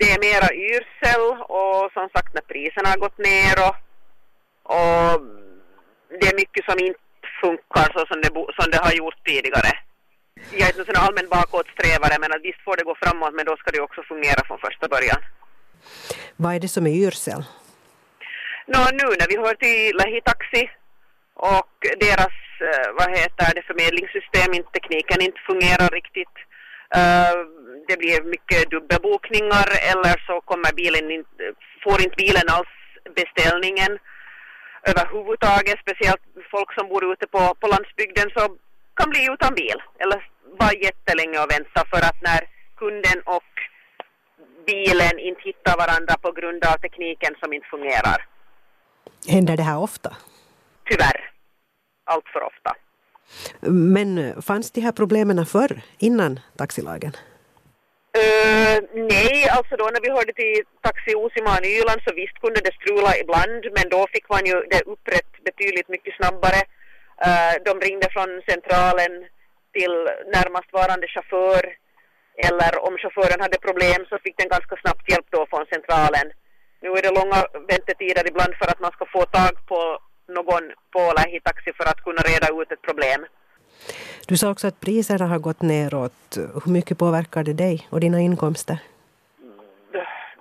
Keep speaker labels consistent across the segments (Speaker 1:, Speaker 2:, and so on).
Speaker 1: Det är mera yrsel och som sagt när priserna har gått ner och, och det är mycket som inte funkar så som det, som det har gjort tidigare. Jag är inte en allmän bakåtsträvare men att visst får det gå framåt men då ska det också fungera från första början.
Speaker 2: Vad är det som är yrsel?
Speaker 1: Nå, nu när vi hör till Lähitaxi och deras eh, vad heter det, förmedlingssystem, inte, tekniken inte fungerar riktigt. Uh, det blir mycket dubbelbokningar eller så kommer bilen in, får inte bilen alls beställningen överhuvudtaget, speciellt folk som bor ute på, på landsbygden så kan bli utan bil eller vara jättelänge och vänta för att när kunden och bilen inte hittar varandra på grund av tekniken som inte fungerar.
Speaker 2: Händer det här ofta?
Speaker 1: Tyvärr. Allt för ofta.
Speaker 2: Men fanns de här problemen förr, innan taxilagen?
Speaker 1: Uh, nej, alltså då när vi hörde till Taxi Uusimaa Nyland så visst kunde det strula ibland men då fick man ju det upprätt betydligt mycket snabbare. Uh, de ringde från centralen till närmast varande chaufför eller om chauffören hade problem så fick den ganska snabbt hjälp då från centralen. Nu är det långa väntetider ibland för att man ska få tag på någon på Lähitaxi för att kunna reda ut ett problem.
Speaker 2: Du sa också att priserna har gått neråt. Hur mycket påverkar det dig och dina inkomster?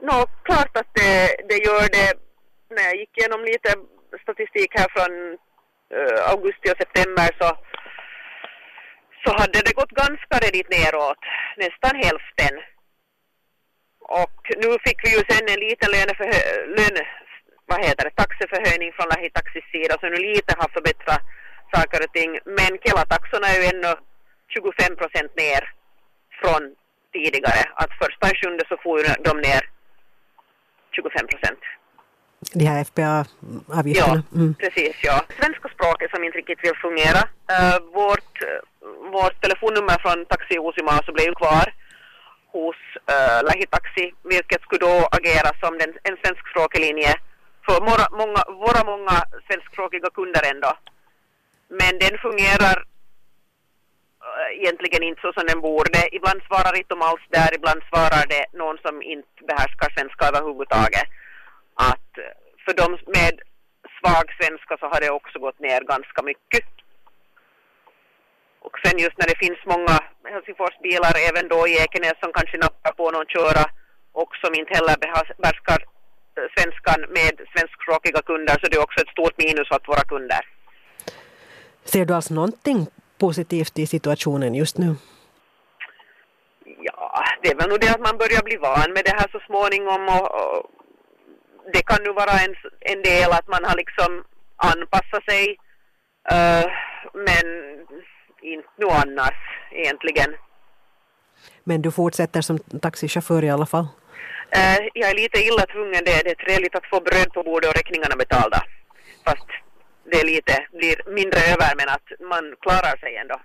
Speaker 1: Nå, klart att det, det gör det. När jag gick igenom lite statistik här från uh, augusti och september så, så hade det gått ganska redigt neråt, nästan hälften. Och nu fick vi ju sen en liten löneförhö- vad heter det, taxeförhöjning från Lähitaxis sida så nu lite har förbättrat saker och ting. Men Kela-taxorna är ju ännu 25 procent ner från tidigare. Att första i sjunde så får de ner 25 procent.
Speaker 2: De här FPA-avgifterna?
Speaker 1: Ja, mm. precis. Ja. Svenska språket som inte riktigt vill fungera. Uh, vårt, vårt telefonnummer från Taxi Uusimaa så blev kvar hos uh, Lähitaxi, vilket skulle då agera som den, en svenskspråkig linje för många, våra många svenskspråkiga kunder ändå. Men den fungerar eh, egentligen inte så som den borde. Ibland svarar inte de alls där, ibland svarar det någon som inte behärskar svenska överhuvudtaget. Att eh, för de med svag svenska så har det också gått ner ganska mycket. Och sen just när det finns många Helsingforsbilar även då i Ekenäs som kanske nappar på någon köra och som inte heller behärskar eh, svenskan med svenskspråkiga kunder så det är också ett stort minus att våra kunder.
Speaker 2: Ser du alltså någonting positivt i situationen just nu?
Speaker 1: Ja, det är väl nog det att man börjar bli van med det här så småningom och, och det kan nu vara en, en del att man har liksom anpassat sig uh, men inte nu annars egentligen.
Speaker 2: Men du fortsätter som taxichaufför i alla fall?
Speaker 1: Uh, jag är lite illa tvungen. Det, det är trevligt att få bröd på bordet och räkningarna betalda. Fast det lite, blir mindre över men att man klarar sig ändå.